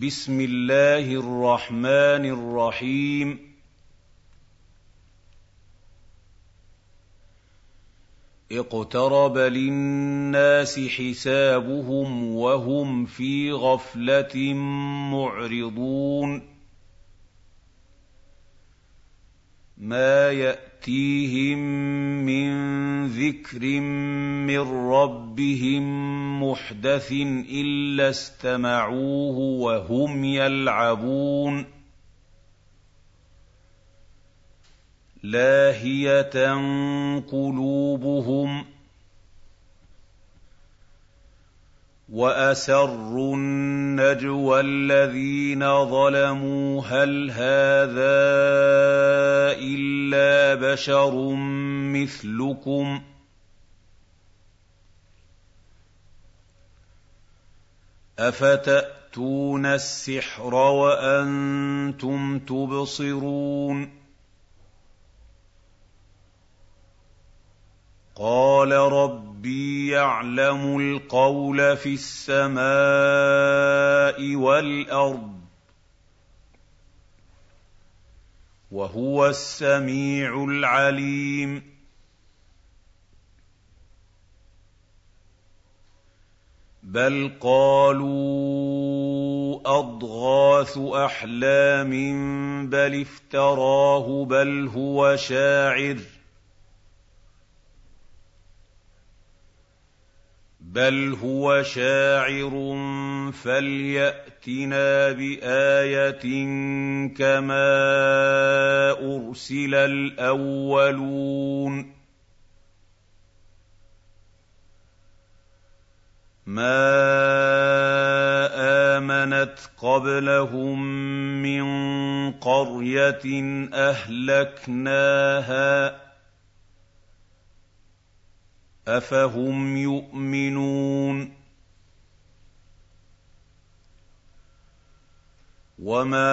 بسم الله الرحمن الرحيم. اقترب للناس حسابهم وهم في غفلة معرضون. ما يأتيهم من ذكر من ربهم محدث إلا استمعوه وهم يلعبون. لاهية قلوبهم وأسروا النجوى الذين ظلموا هل هذا الا بشر مثلكم افتاتون السحر وأنتم تبصرون قال ربي يعلم القول في السماء والارض وهو السميع العليم. بل قالوا أضغاث أحلام بل افتراه بل هو شاعر. بل هو شاعر فلياتنا بايه كما ارسل الاولون ما امنت قبلهم من قريه اهلكناها أفهم يؤمنون وما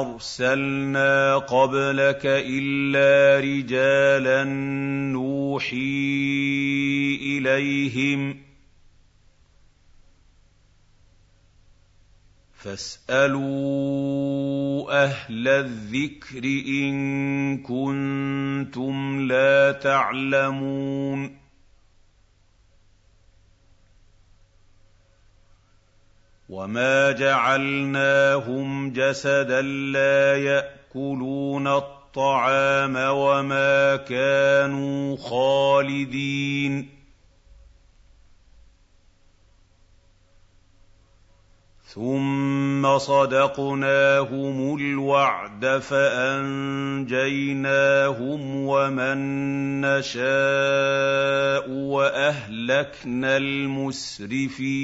أرسلنا قبلك إلا رجالا نوحي إليهم فاسألوا أهل الذكر إن كنتم لا تعلمون. وما جعلناهم جسدا لا يأكلون الطعام وما كانوا خالدين. ثم صدقناهم الوعد فانجيناهم ومن نشاء واهلكنا المسرفين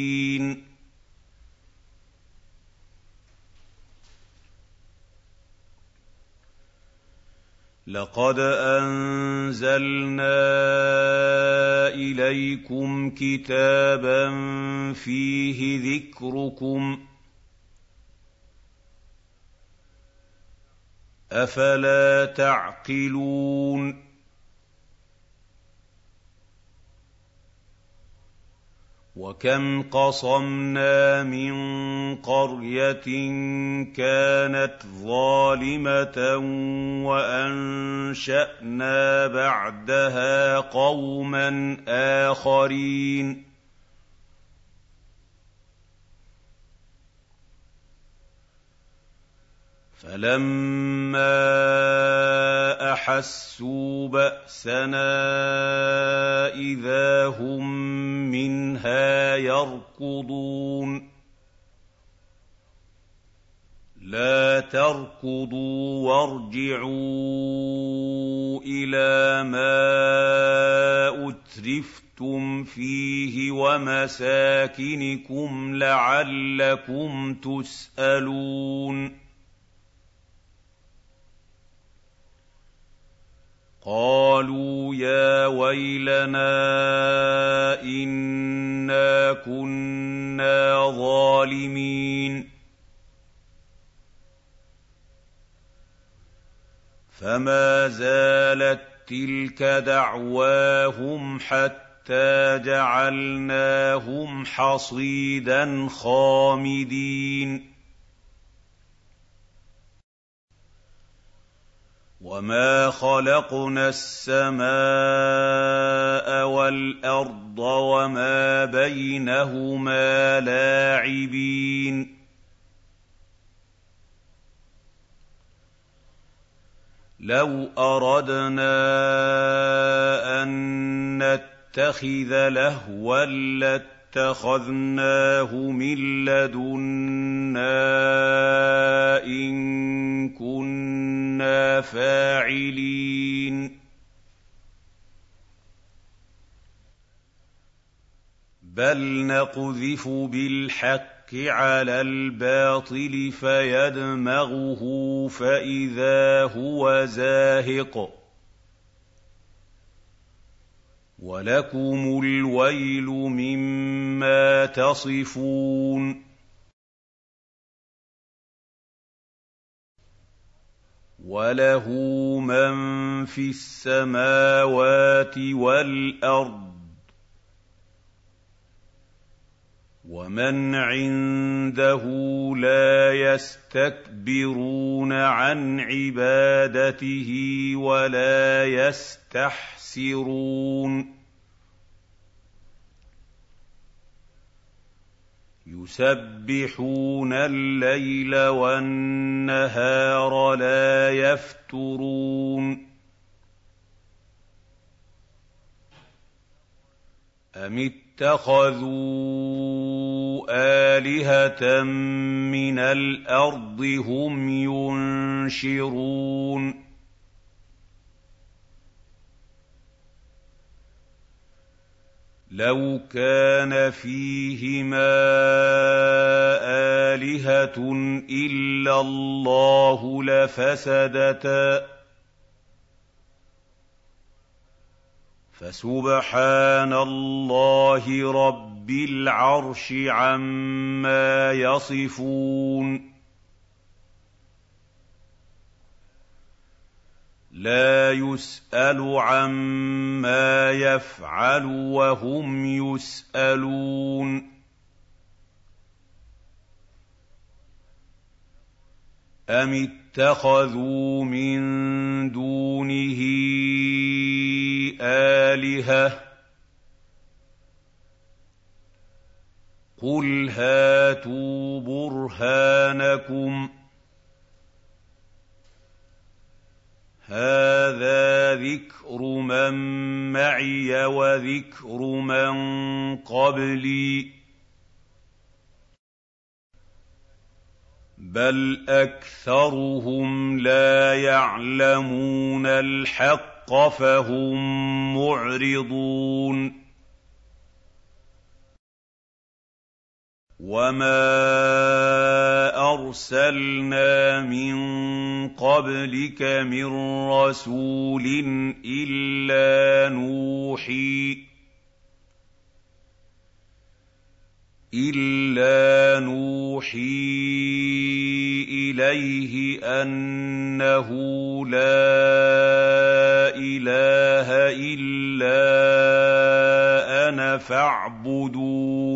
لقد أنزلنا إليكم كتابا فيه ذكركم. أفلا تعقلون؟ وكم قصمنا من قريه كانت ظالمه وانشانا بعدها قوما اخرين فلما احسوا بأسنا إذا هم منها يركضون. لا تركضوا وارجعوا إلى ما أترفتم فيه ومساكنكم لعلكم تسألون. قالوا يا ويلنا إنا كنا ظالمين. فما زالت تلك دعواهم حتى جعلناهم حصيدا خامدين. وما خلقنا السماء والارض وما بينهما لاعبين لو اردنا ان نتخذ لهوا لاتخذناه من لدنا إن كنا فاعلين. بل نقذف بالحق على الباطل فيدمغه فإذا هو زاهق. ولكم الويل مما تصفون. وله من في السماوات والأرض ومن عنده لا يستكبرون عن عبادته ولا يستحسرون. يسبحون الليل والنهار لا يفترون. أم اتَّخَذُوا آلِهَةً مِّنَ الْأَرْضِ هُمْ يُنشِرُونَ؟ لَوْ كَانَ فِيهِمَا آلِهَةٌ إِلَّا اللَّهُ لَفَسَدَتَا فسبحان الله رب العرش عما يصفون لا يسأل عما يفعل وهم يسألون. أم اتخذوا من دونه آلهة؟ قل هاتوا برهانكم. هذا ذكر من معي وذكر من قبلي بل اكثرهم لا يعلمون الحق فهم معرضون وما ارسلنا من قبلك من رسول الا نوحي إِلَّا نُوحِي إِلَيْهِ أَنَّهُ لَا إِلَٰهَ إِلَّا أَنَا فَاعْبُدُونِ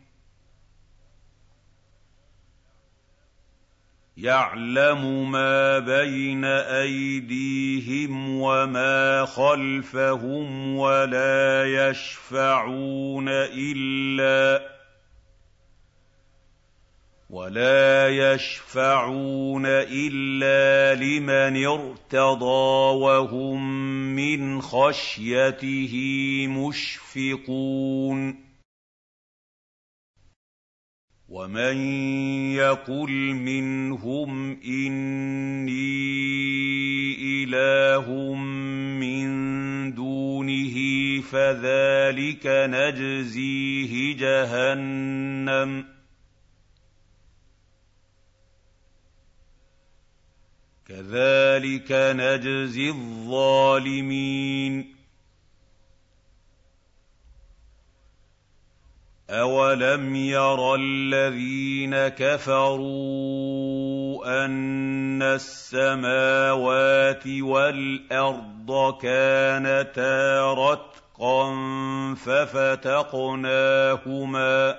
يَعْلَمُ مَا بَيْنَ أَيْدِيهِمْ وَمَا خَلْفَهُمْ وَلَا يَشْفَعُونَ إِلَّا ولا يشفعون إلا لمن ارتضى وهم من خشيته مشفقون ومن يقل منهم اني اله من دُونِهِ فَذَٰلِكَ نَجْزِيهِ جَهَنَّمَ ۚ كَذَٰلِكَ نَجْزِي الظَّالِمِينَ أَوَلَمْ يَرَ الَّذِينَ كَفَرُوا أَنَّ السَّمَاوَاتِ وَالْأَرْضَ كَانَتَا رَتْقًا فَفَتَقْنَاهُمَا ۖ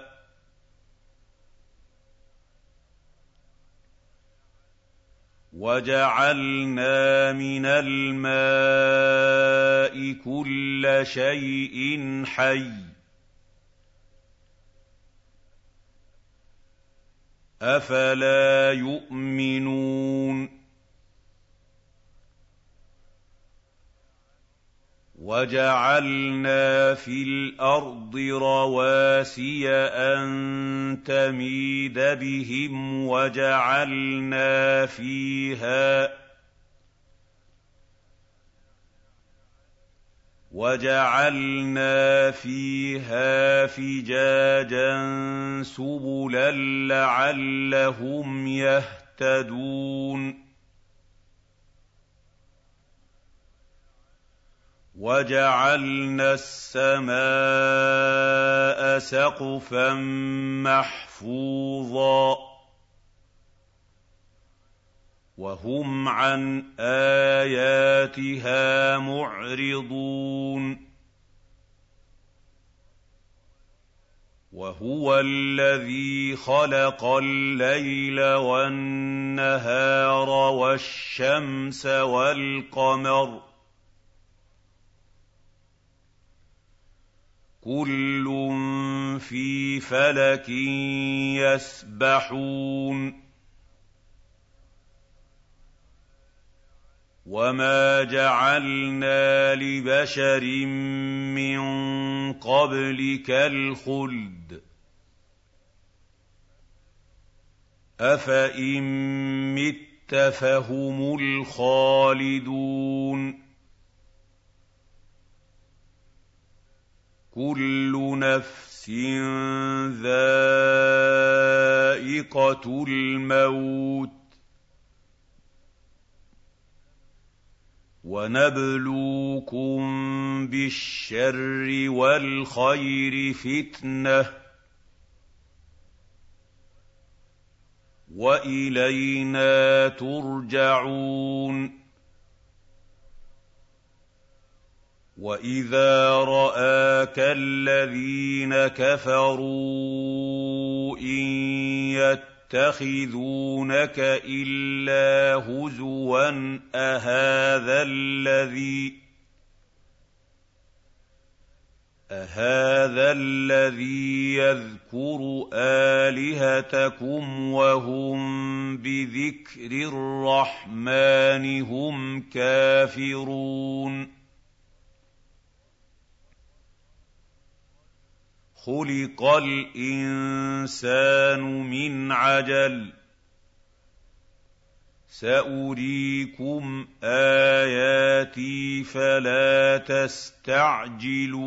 وَجَعَلْنَا مِنَ الْمَاءِ كُلَّ شَيْءٍ حَيٍّ أَفَلَا يُؤْمِنُونَ وَجَعَلْنَا فِي الْأَرْضِ رَوَاسِيَ أَن تَمِيدَ بِهِمْ وَجَعَلْنَا فِيهَا وَجَعَلْنَا فِيهَا فِجَاجًا سُبُلًا لَّعَلَّهُمْ يَهْتَدُونَ. وَجَعَلْنَا السَّمَاءَ سَقْفًا مَّحْفُوظًا. وَهُمْ عَنْ آيَاتِهَا مُعْرِضُونَ. وَهُوَ الَّذِي خَلَقَ اللَّيْلَ وَالنَّهَارَ وَالشَّمْسَ وَالْقَمَرَ ۖ. كُلٌّ فِي فَلَكٍ يَسْبَحُونَ. وَمَا جَعَلْنَا لِبَشَرٍ مِّن قَبْلِكَ الْخُلْدَ ۖ أَفَإِن مِّتَّ فَهُمُ الْخَالِدُونَ كُلُّ نَفْسٍ ذَائِقَةُ الْمَوْتِ وَنَبْلُوكُم بِالشَّرِّ وَالْخَيْرِ فِتْنَةً ۖ وَإِلَيْنَا تُرْجَعُونَ وَإِذَا رَآكَ الَّذِينَ كَفَرُوا إِن يَتَّخِذُونَكَ إِلَّا هُزُوًا أَهَٰذَا الَّذِي يَذْكُرُ آلِهَتَكُمْ وَهُم بِذِكْرِ الرَّحْمَٰنِ هُمْ كَافِرُونَ خُلِقَ الْإِنسَانُ مِنْ عَجَلٍ ۚ. سَأُرِيكُمْ آيَاتِي فَلَا تَسْتَعْجِلُونِ.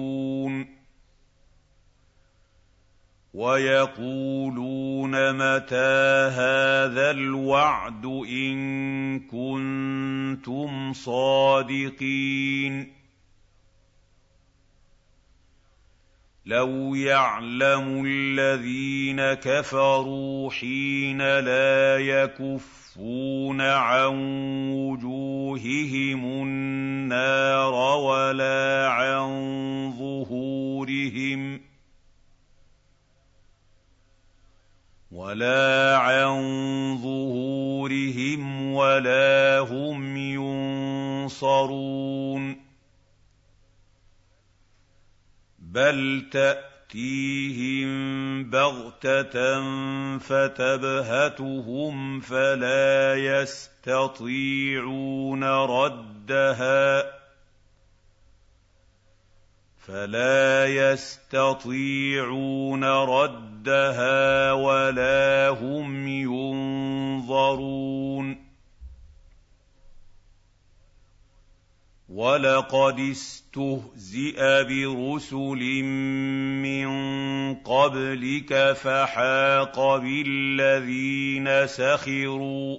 وَيَقُولُونَ مَتَىٰ هَٰذَا الْوَعْدُ إِن كُنتُمْ صَادِقِينَ. لَوْ يَعْلَمُ الَّذِينَ كَفَرُوا حِينَ لَا يَكُفُّونَ عَن وُجُوهِهِمُ النَّارَ وَلَا عَن ظُهُورِهِمْ وَلَا هُمْ يُنصَرُونَ بَلْ تَأْتِيهِم بَغْتَةً فَتَبْهَتُهُمْ فَلَا يَسْتَطِيعُونَ رَدَّهَا وَلَا هُمْ يُنظَرُونَ وَلَقَدِ اسْتُهْزِئَ بِرُسُلٍ مِّن قَبْلِكَ فَحَاقَ بِالَّذِينَ سَخِرُوا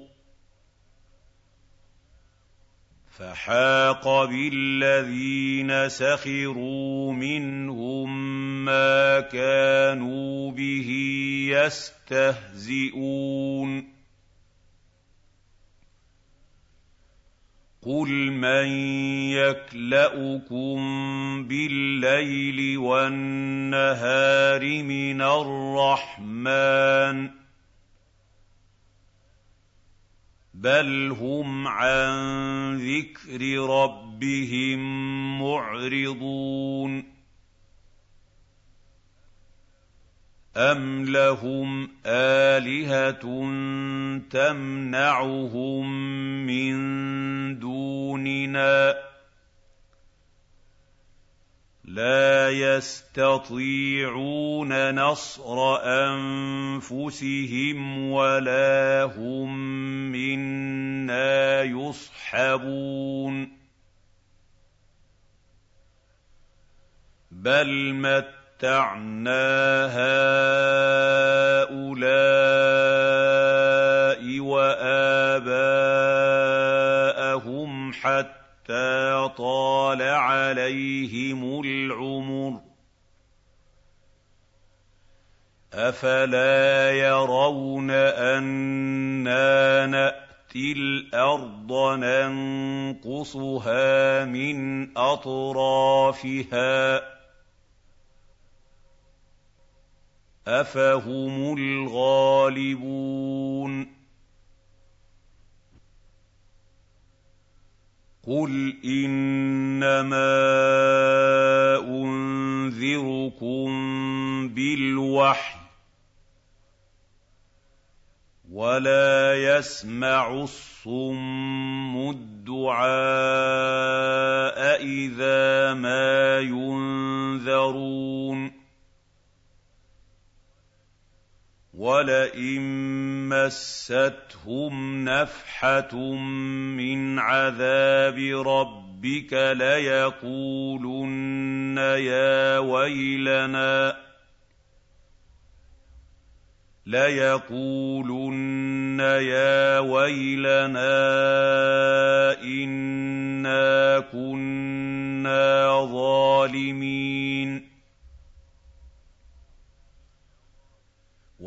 فَحَاقَ بِالَّذِينَ سَخِرُوا مِنْهُم مَّا كَانُوا بِهِ يَسْتَهْزِئُونَ قُلْ مَن يَكْلَؤُكُم بِاللَّيْلِ وَالنَّهَارِ مِنَ الرَّحْمَٰنِ ۗ بَلْ هُمْ عَن ذِكْرِ رَبِّهِم مُّعْرِضُونَ أَمْ لَهُمْ آلِهَةٌ تَمْنَعُهُم مِّن دُونِنَا ۚ لَا يَسْتَطِيعُونَ نَصْرَ أَنفُسِهِمْ وَلَا هُم مِّنَّا يُصْحَبُونَ بَلْ هَٰؤُلَاءِ وَآبَاءَهُمْ حَتَّىٰ طَالَ عَلَيْهِمُ الْعُمُرُ ۗ. أَفَلَا يَرَوْنَ أَنَّا نَأْتِي الْأَرْضَ نَنقُصُهَا مِنْ أَطْرَافِهَا ۚ؟ أَفَهُمُ الْغَالِبُونَ قُلْ إِنَّمَا أُنذِرُكُم بِالْوَحْيِ ۚ وَلَا يَسْمَعُ الصُّمُّ الدُّعَاءَ إِذَا مَا يُنذَرُونَ وَلَئِن مَّسَّتْهُمْ نَفْحَةٌ مِّنْ عَذَابِ رَبِّكَ لَيَقُولُنَّ يَا وَيْلَنَا إِنَّا كُنَّا ظَالِمِينَ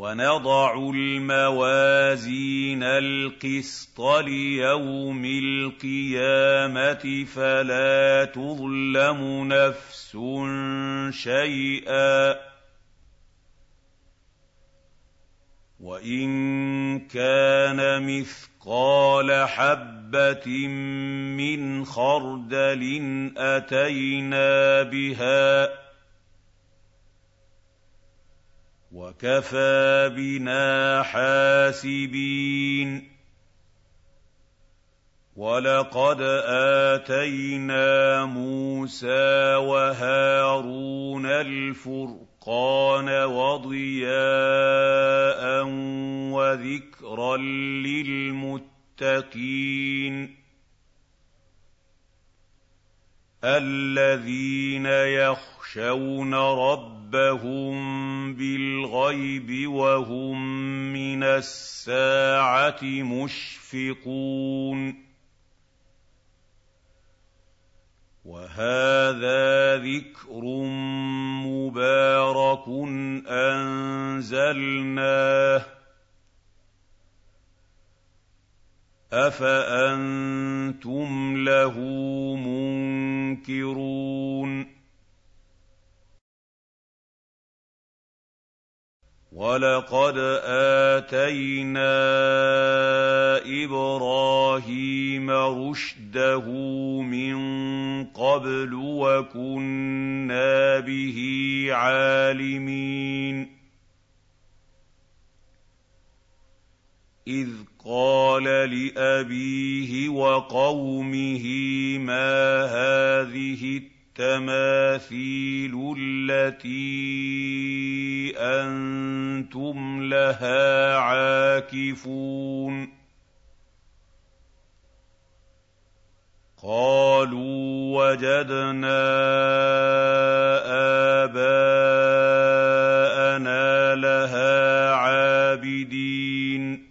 وَنَضَعُ الْمَوَازِينَ الْقِسْطَ لِيَوْمِ الْقِيَامَةِ فَلَا تُظْلَمُ نَفْسٌ شَيْئًا ۖ وَإِن كَانَ مِثْقَالَ حَبَّةٍ مِّنْ خَرْدَلٍ أَتَيْنَا بِهَا ۗ وَكَفَىٰ بِنَا حَاسِبِينَ. وَلَقَدْ آتَيْنَا مُوسَىٰ وَهَارُونَ الْفُرْقَانَ وَضِيَاءً وَذِكْرًا لِّلْمُتَّقِينَ. الَّذِينَ يَخْشَوْنَ رَبَّهُم بِالْغَيْبِ وَهُم مِّنَ السَّاعَةِ مُشْفِقُونَ وَهَٰذَا ذِكْرٌ مُّبَارَكٌ أَنزَلْنَاهُ ۚ أَفَأَنتُمْ لَهُ مُنكِرُونَ وَلَقَدْ آتَيْنَا إِبْرَاهِيمَ رُشْدَهُ مِن قَبْلُ وَكُنَّا بِهِ عَالِمِينَ إِذْ قَالَ لِأَبِيهِ وَقَوْمِهِ مَا هَٰذِهِ التَّمَاثِيلُ الَّتِي أَنتُمْ لَهَا عَاكِفُونَ. قَالُوا وَجَدْنَا آبَاءَنَا لَهَا عَابِدِينَ.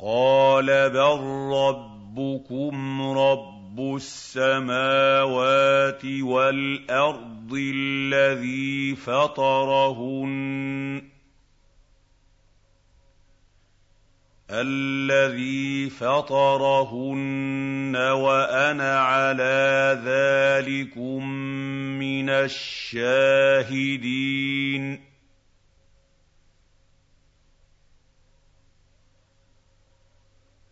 قَالَ بَل رَّبُّكُمْ رَبُّ السَّمَاوَاتِ وَالْأَرْضِ الَّذِي فَطَرَهُنَّ الَّذِي فَطَرَهُنَّ وَأَنَا عَلَىٰ ذَٰلِكُم مِّنَ الشَّاهِدِينَ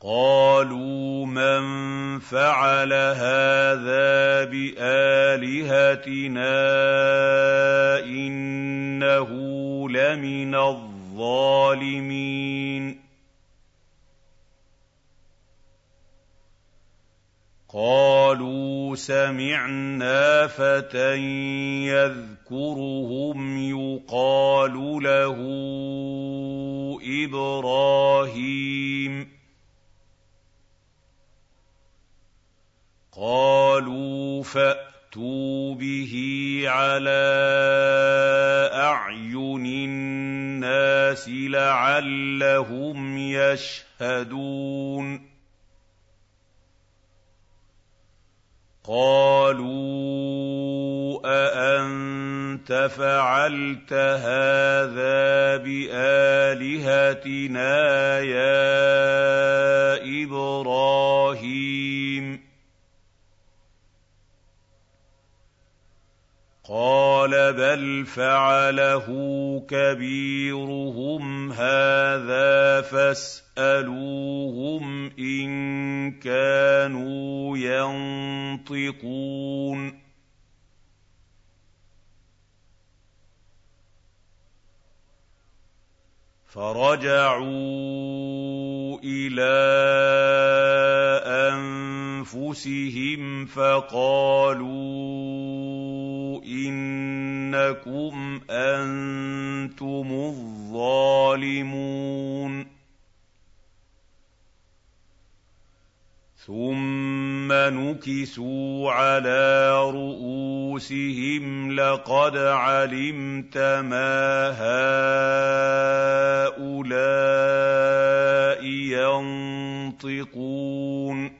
قَالُوا مَن فَعَلَ هَٰذَا بِآلِهَتِنَا إِنَّهُ لَمِنَ الظَّالِمِينَ قَالُوا سَمِعْنَا فَتًى يَذْكُرُهُمْ يُقَالُ لَهُ إِبْرَاهِيمُ قَالُوا فَأْتُوا بِهِ عَلَىٰ أَعْيُنِ النَّاسِ لَعَلَّهُمْ يَشْهَدُونَ. قَالُوا أَأَنتَ فَعَلْتَ هَٰذَا بِآلِهَتِنَا يَا إِبْرَاهِيمُ؟ قَالَ بَلْ فَعَلَهُ كَبِيرُهُمْ هَٰذَا فَاسْأَلُوهُمْ إِن كَانُوا يَنطِقُونَ فَرَجَعُوا إِلَىٰ أَنفُسِهِمْ فَقَالُوا إِنَّكُمْ أَنتُمُ الظَّالِمُونَ. ثُمَّ نُكِسُوا عَلَىٰ رُءُوسِهِمْ لَقَدْ عَلِمْتَ مَا هَٰؤُلَاءِ يَنطِقُونَ.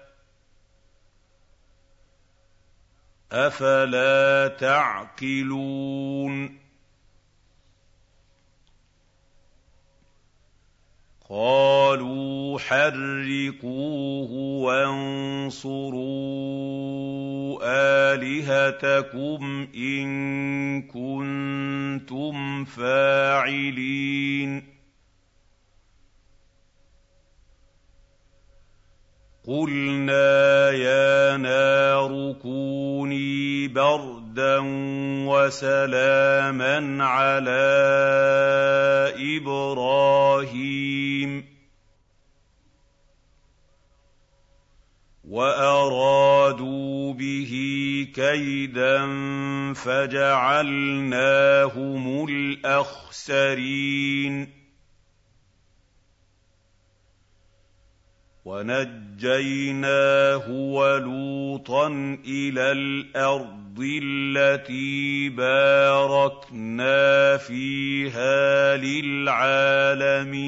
أَفَلَا تَعْقِلُونَ؟ قَالُوا حَرِّقُوهُ وَانصُرُوا آلِهَتَكُمْ إِن كُنتُمْ فَاعِلِينَ. قُلْنَا يَا نَارُ كُونِي بَرْدًا وَسَلَامًا عَلَىٰ إِبْرَاهِيمَ. وَأَرَادُوا بِهِ كَيْدًا فَجَعَلْنَاهُمُ الْأَخْسَرِينَ. وَنَجَّيْنَاهُ وَلُوطًا إِلَى الْأَرْضِ الَّتِي بَارَكْنَا فِيهَا لِلْعَالَمِينَ.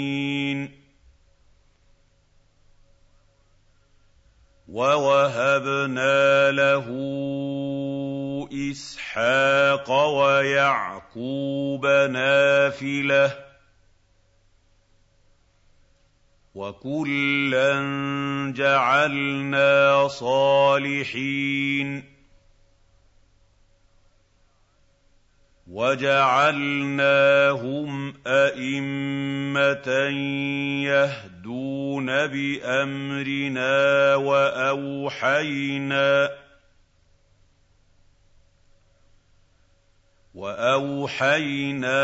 وَوَهَبْنَا لَهُ إِسْحَاقَ وَيَعْقُوبَ نَافِلَةً وَكُلًّا جَعَلْنَا صَالِحِينَ وَجَعَلْنَاهُمْ أَئِمَّةً يَهْدُونَ بِأَمْرِنَا وَأَوْحَيْنَا وَأَوْحَيْنَا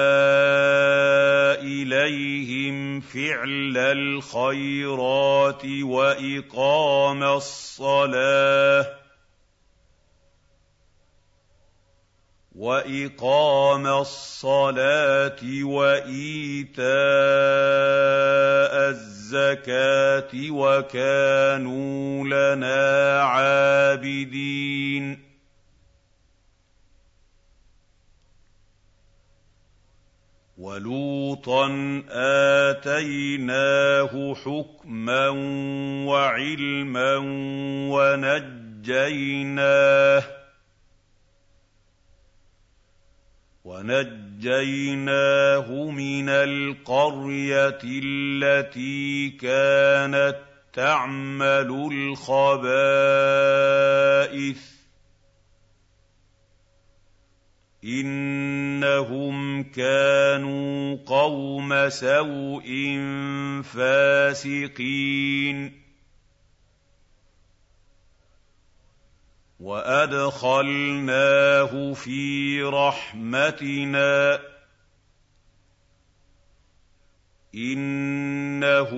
إِلَيْهِمْ فِعْلَ الْخَيْرَاتِ وَإِقَامَ الصَّلَاةِ وَإِقَامَ الصَّلَاةِ وَإِيتَاءَ الزَّكَاةِ وَكَانُوا لَنَا عَابِدِينَ وَلُوطًا آتَيْنَاهُ حُكْمًا وَعِلْمًا وَنَجَّيْنَاهُ وَنَجَّيْنَاهُ مِنَ الْقَرْيَةِ الَّتِي كَانَت تَّعْمَلُ الْخَبَائِثَ إِنَّهُمْ كَانُوا قَوْمَ سَوْءٍ فَاسِقِينَ وَأَدْخَلْنَاهُ فِي رَحْمَتِنَا ۖ إِنَّهُ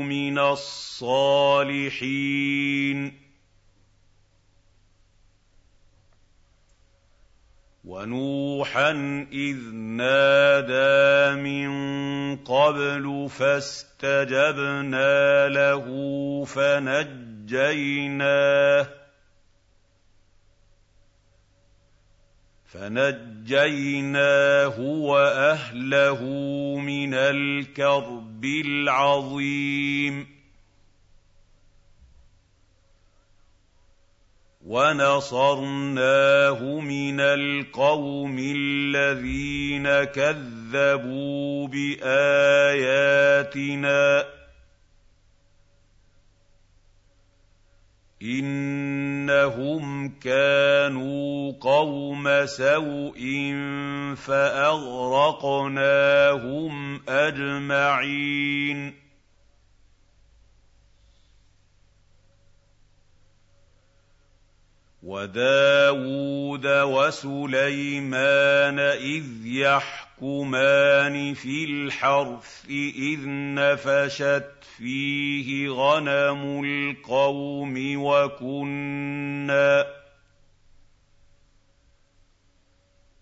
مِنَ الصَّالِحِينَ وَنُوحًا إِذْ نَادَىٰ مِن قَبْلُ فَاسْتَجَبْنَا لَهُ فَنَجَّيْنَاهُ فَنَجَّيْنَاهُ وَأَهْلَهُ مِنَ الْكَرْبِ الْعَظِيمِ وَنَصَرْنَاهُ مِنَ الْقَوْمِ الَّذِينَ كَذَّبُوا بِآيَاتِنَا ۚ. إِنَّهُمْ كَانُوا قَوْمَ سَوْءٍ فَأَغْرَقْنَاهُمْ أَجْمَعِينَ. وَدَاوُودَ وَسُلَيْمَانَ إِذْ يَحْكُمَانِ فِي الْحَرْثِ إِذْ نَفَشَتْ فِيهِ غَنَمُ الْقَوْمِ وَكُنَّا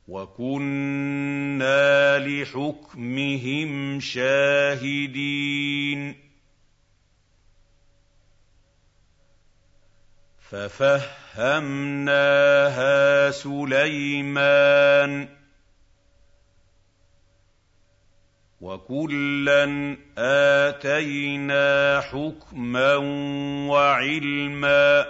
وَكُنَّا لِحُكْمِهِمْ شَاهِدِينَ فَفَهَّمْنَاهَا سُلَيْمَانَ ۚ وَكُلًّا آتَيْنَا حُكْمًا وَعِلْمًا ۚ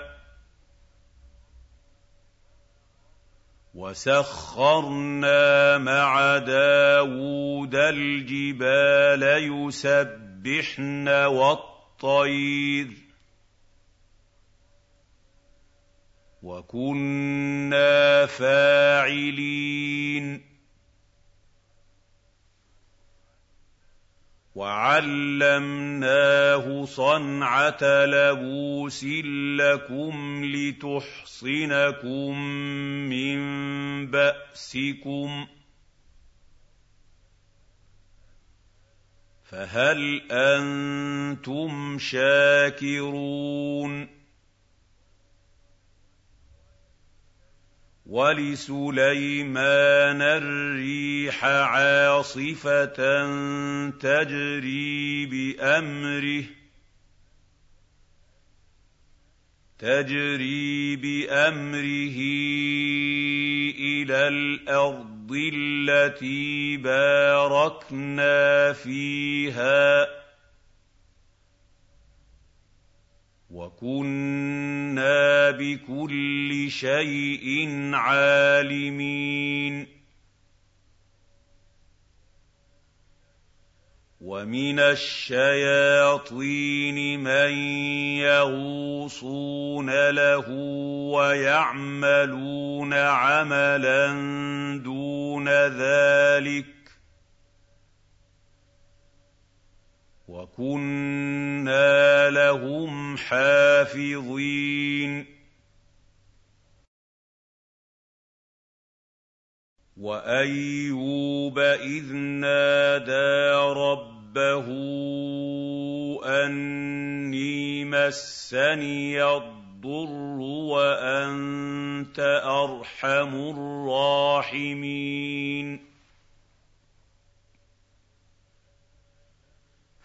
وَسَخَّرْنَا مَعَ دَاوُودَ الْجِبَالَ يُسَبِّحْنَ وَالطَّيْرَ وَكُنَّا فَاعِلِينَ. وعلمناه صنعة لبوس لكم لتحصنكم من بأسكم. فهل أنتم شاكرون؟ وَلِسُلَيْمَانَ الرِّيحَ عَاصِفَةً تَجْرِي بِأَمْرِهِ تجري بأمره إلى الأرض التي باركنا فيها. وَكُنَّا بِكُلِّ شَيْءٍ عَالِمِينَ. وَمِنَ الشَّيَاطِينِ مَن يَغُوصُونَ لَهُ وَيَعْمَلُونَ عَمَلًا دُونَ ذَٰلِكَ. وَكُنَّا لَهُمْ حَافِظِينَ وَأَيُّوبَ إِذْ نَادَىٰ رَبَّهُ أَنِّي مَسَّنِيَ الضُّرُّ وَأَنتَ أَرْحَمُ الرَّاحِمِينَ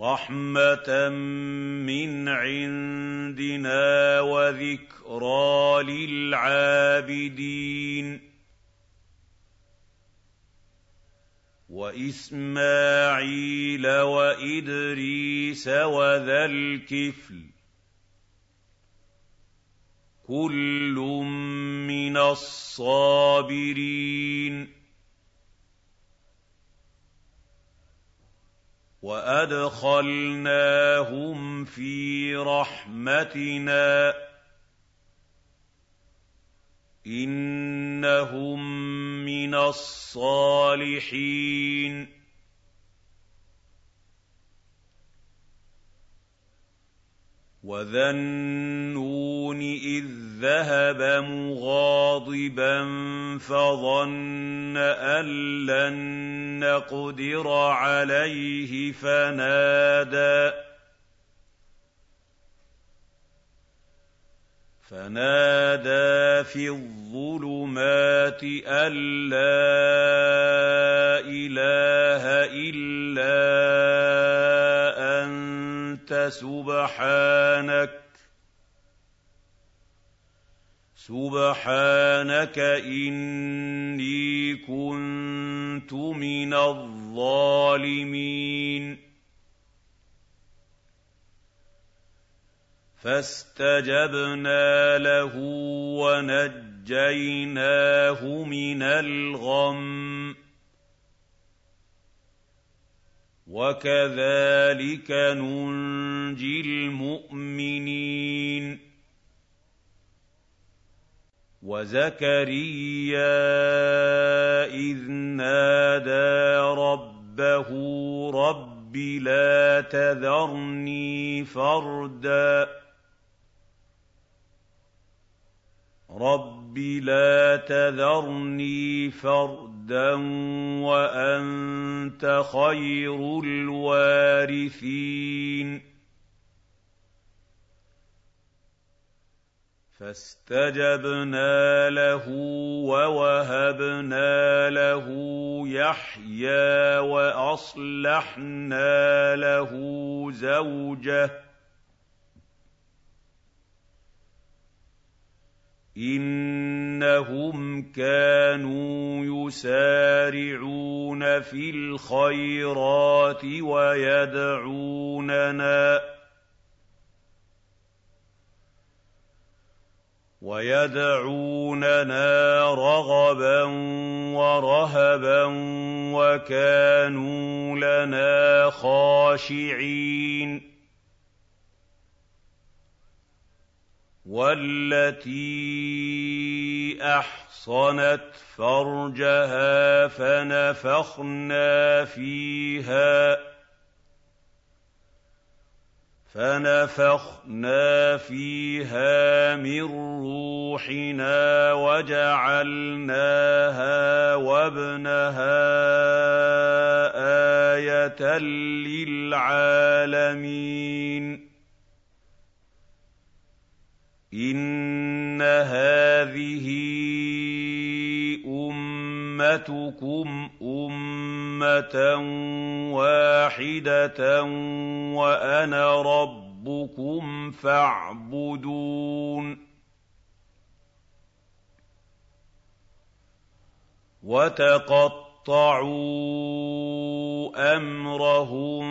رَحْمَةً مِّنْ عِندِنَا وَذِكْرَىٰ لِلْعَابِدِينَ وَإِسْمَاعِيلَ وَإِدْرِيسَ وَذَا الْكِفْلِ ۖ كُلٌّ مِّنَ الصَّابِرِينَ وَأَدْخَلْنَاهُمْ فِي رَحْمَتِنَا ۖ إِنَّهُم مِّنَ الصَّالِحِينَ وَذَا النُّونِ إِذ ذَّهَبَ مُغَاضِبًا فَظَنَّ أَن لَّن نَّقْدِرَ عَلَيْهِ فَنَادَىٰ فنادى في الظُّلُمَاتِ أَن لَّا إِلَٰهَ إِلَّا أَنتَ سُبْحَانَكَ سُبْحَانَكَ إِنِّي كُنتُ مِنَ الظَّالِمِينَ. فَاسْتَجَبْنَا لَهُ وَنَجَّيْنَاهُ مِنَ الْغَمِّ ۚ. وَكَذَٰلِكَ نُنجِي الْمُؤْمِنِينَ وَزَكَرِيَّا إِذْ نَادَىٰ رَبَّهُ رَبِّ لَا تَذَرْنِي فَرْدًا رَبِّ لَا تَذَرْنِي فَرْدًا وَأَنتَ خَيْرُ الْوَارِثِينَ فَاسْتَجَبْنَا لَهُ وَوَهَبْنَا لَهُ يَحْيَىٰ وَأَصْلَحْنَا لَهُ زَوْجَهُ إِنَّهُمْ كَانُوا يُسَارِعُونَ فِي الْخَيْرَاتِ وَيَدْعُونَنَا وَيَدْعُونَنَا رَغَبًا وَرَهَبًا وَكَانُوا لَنَا خَاشِعِينَ وَالَّتِي أَحْصَنَتْ فَرْجَهَا فَنَفَخْنَا فِيهَا فَنَفَخْنَا فِيهَا مِن رُّوحِنَا وَجَعَلْنَاهَا وَابْنَهَا آيَةً لِّلْعَالَمِينَ إِنَّ هَٰذِهِ أُمَّتُكُمْ أُمَّةً وَاحِدَةً وَأَنَا رَبُّكُمْ فَاعْبُدُونِ وَتَقَطَّعُوا أَمْرَهُم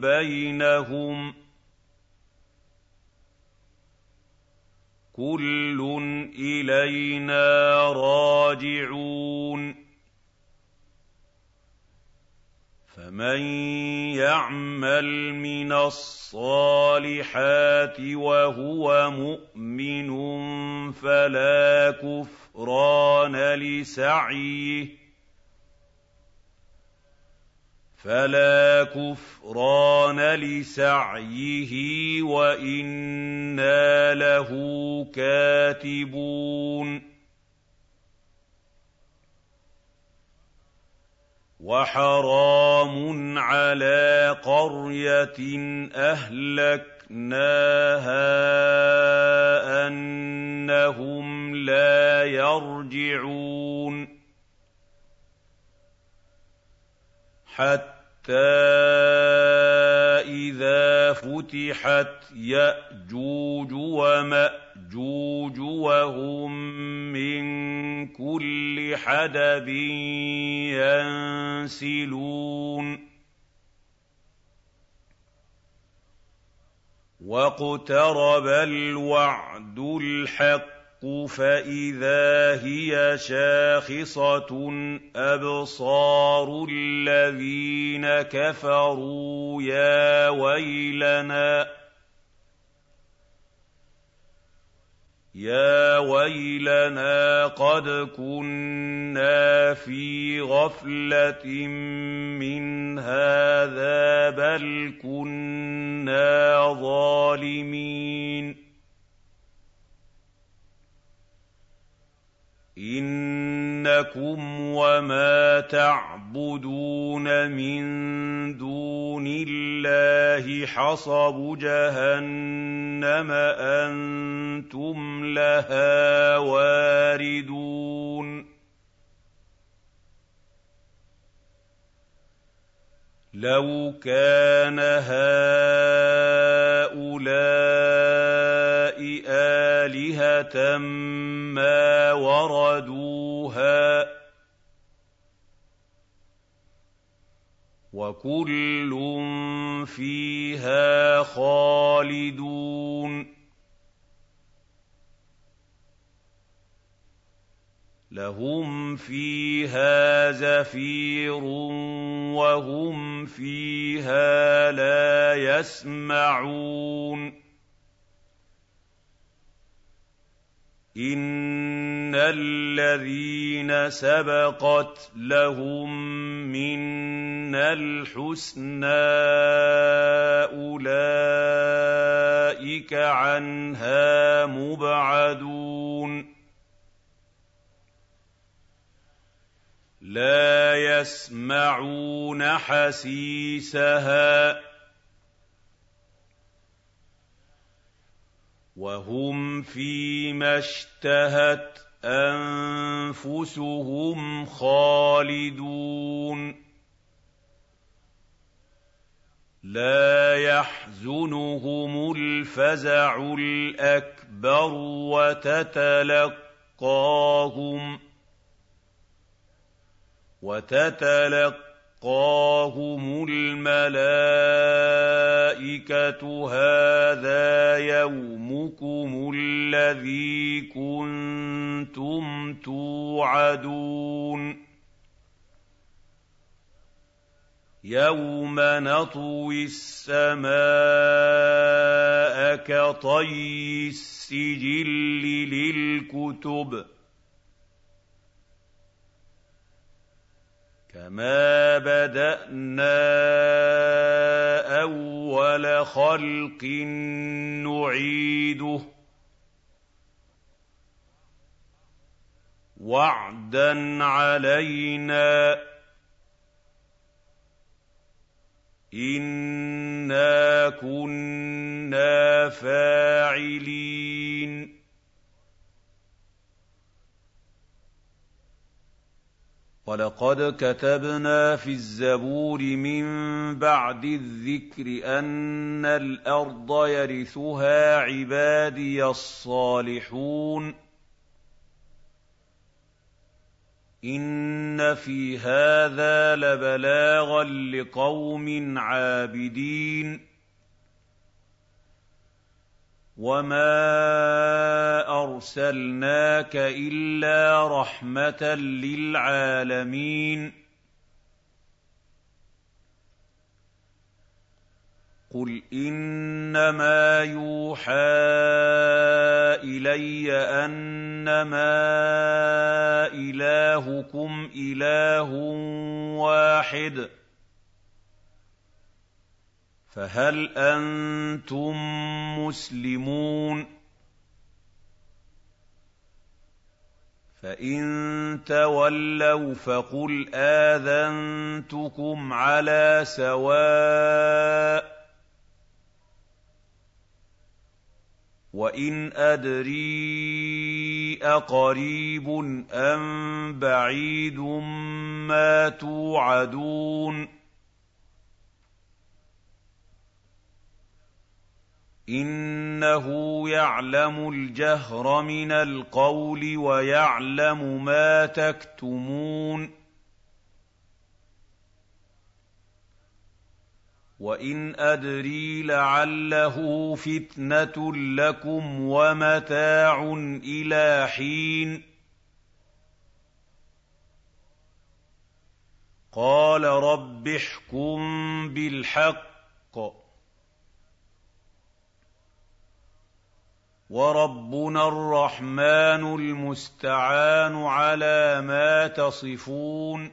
بَيْنَهُمْ ۖ كُلٌّ إِلَيْنَا رَاجِعُونَ فَمَن يَعْمَلْ مِنَ الصَّالِحَاتِ وَهُوَ مُؤْمِنٌ فَلَا كُفْرَانَ لِسَعْيِهِ فَلَا كُفْرَانَ لِسَعْيِهِ وَإِنَّا لَهُ كَاتِبُونَ. وَحَرَامٌ عَلَىٰ قَرْيَةٍ أَهْلَكْنَاهَا أَنَّهُمْ لَا يَرْجِعُونَ. حَتَّىٰ إِذَا فُتِحَتْ يَأْجُوجُ وَمَأْجُوجُ وَهُم مِّن كُلِّ حَدَبٍ يَنسِلُونَ. وَاقْتَرَبَ الْوَعْدُ الْحَقُّ فَإِذَا هِيَ شَاخِصَةٌ أَبْصَارُ الَّذِينَ كَفَرُوا يَا وَيْلَنَا يَا وَيْلَنَا قَدْ كُنَّا فِي غَفْلَةٍ مِّنْ هَٰذَا بَلْ كُنَّا ظَالِمِينَ. إِنَّكُمْ وَمَا تَعْبُدُونَ مِن دُونِ اللَّهِ حَصَبُ جَهَنَّمَ أَنتُمْ لَهَا وَارِدُونَ. لَوْ كَانَ هَٰؤُلَاءِ آلِهَةً مَّا وَرَدُوهَا ۖ وَكُلٌّ فِيهَا خَالِدُونَ لَهُمْ فِيهَا زَفِيرٌ وَهُمْ فِيهَا لَا يَسْمَعُونَ إِنَّ الَّذِينَ سَبَقَتْ لَهُم مِّنَّا الْحُسْنَىٰ أُولَٰئِكَ عَنْهَا مُبْعَدُونَ لَا يَسْمَعُونَ حَسِيسَهَا ۖ وَهُمْ فِي مَا اشْتَهَتْ أَنفُسُهُمْ خَالِدُونَ. لَا يَحْزُنُهُمُ الْفَزَعُ الْأَكْبَرُ وَتَتَلَقَّاهُمْ وَتَتَلَقَّاهُمُ الْمَلَائِكَةُ هَٰذَا يَوْمُكُمُ الَّذِي كُنتُمْ تُوعَدُونَ يَوْمَ نَطْوِي السَّمَاءَ كَطَيِّ السِّجِلِّ لِلْكُتُبِ كَمَا بَدَأْنَا أَوَّلَ خَلْقٍ نُّعِيدُهُ ۚ وَعْدًا عَلَيْنَا ۚ إِنَّا كُنَّا فَاعِلِينَ وَلَقَدْ كَتَبْنَا فِي الزَّبُورِ مِن بَعْدِ الذِّكْرِ أَنَّ الْأَرْضَ يَرِثُهَا عِبَادِيَ الصَّالِحُونَ إِنَّ فِي هَٰذَا لَبَلَاغًا لِّقَوْمٍ عَابِدِينَ وَمَا أَرْسَلْنَاكَ إِلَّا رَحْمَةً لِّلْعَالَمِينَ قُلْ إِنَّمَا يُوحَىٰ إِلَيَّ أَنَّمَا إِلَٰهُكُمْ إِلَٰهٌ وَاحِدٌ ۖ فَهَلْ أَنتُم مُّسْلِمُونَ؟ فَإِن تَوَلَّوْا فَقُلْ آذَنتُكُمْ عَلَىٰ سَوَاءٍ ۖ وَإِنْ أَدْرِي أَقَرِيبٌ أَم بَعِيدٌ مَّا تُوعَدُونَ. إِنَّهُ يَعْلَمُ الْجَهْرَ مِنَ الْقَوْلِ وَيَعْلَمُ مَا تَكْتُمُونَ وَإِنْ أَدْرِي لَعَلَّهُ فِتْنَةٌ لَّكُمْ وَمَتَاعٌ إِلَىٰ حِينٍ قَالَ رَبِّ احْكُم بِالْحَقِّ ۗ وَرَبُّنَا الرَّحْمَٰنُ الْمُسْتَعَانُ عَلَىٰ مَا تَصِفُونَ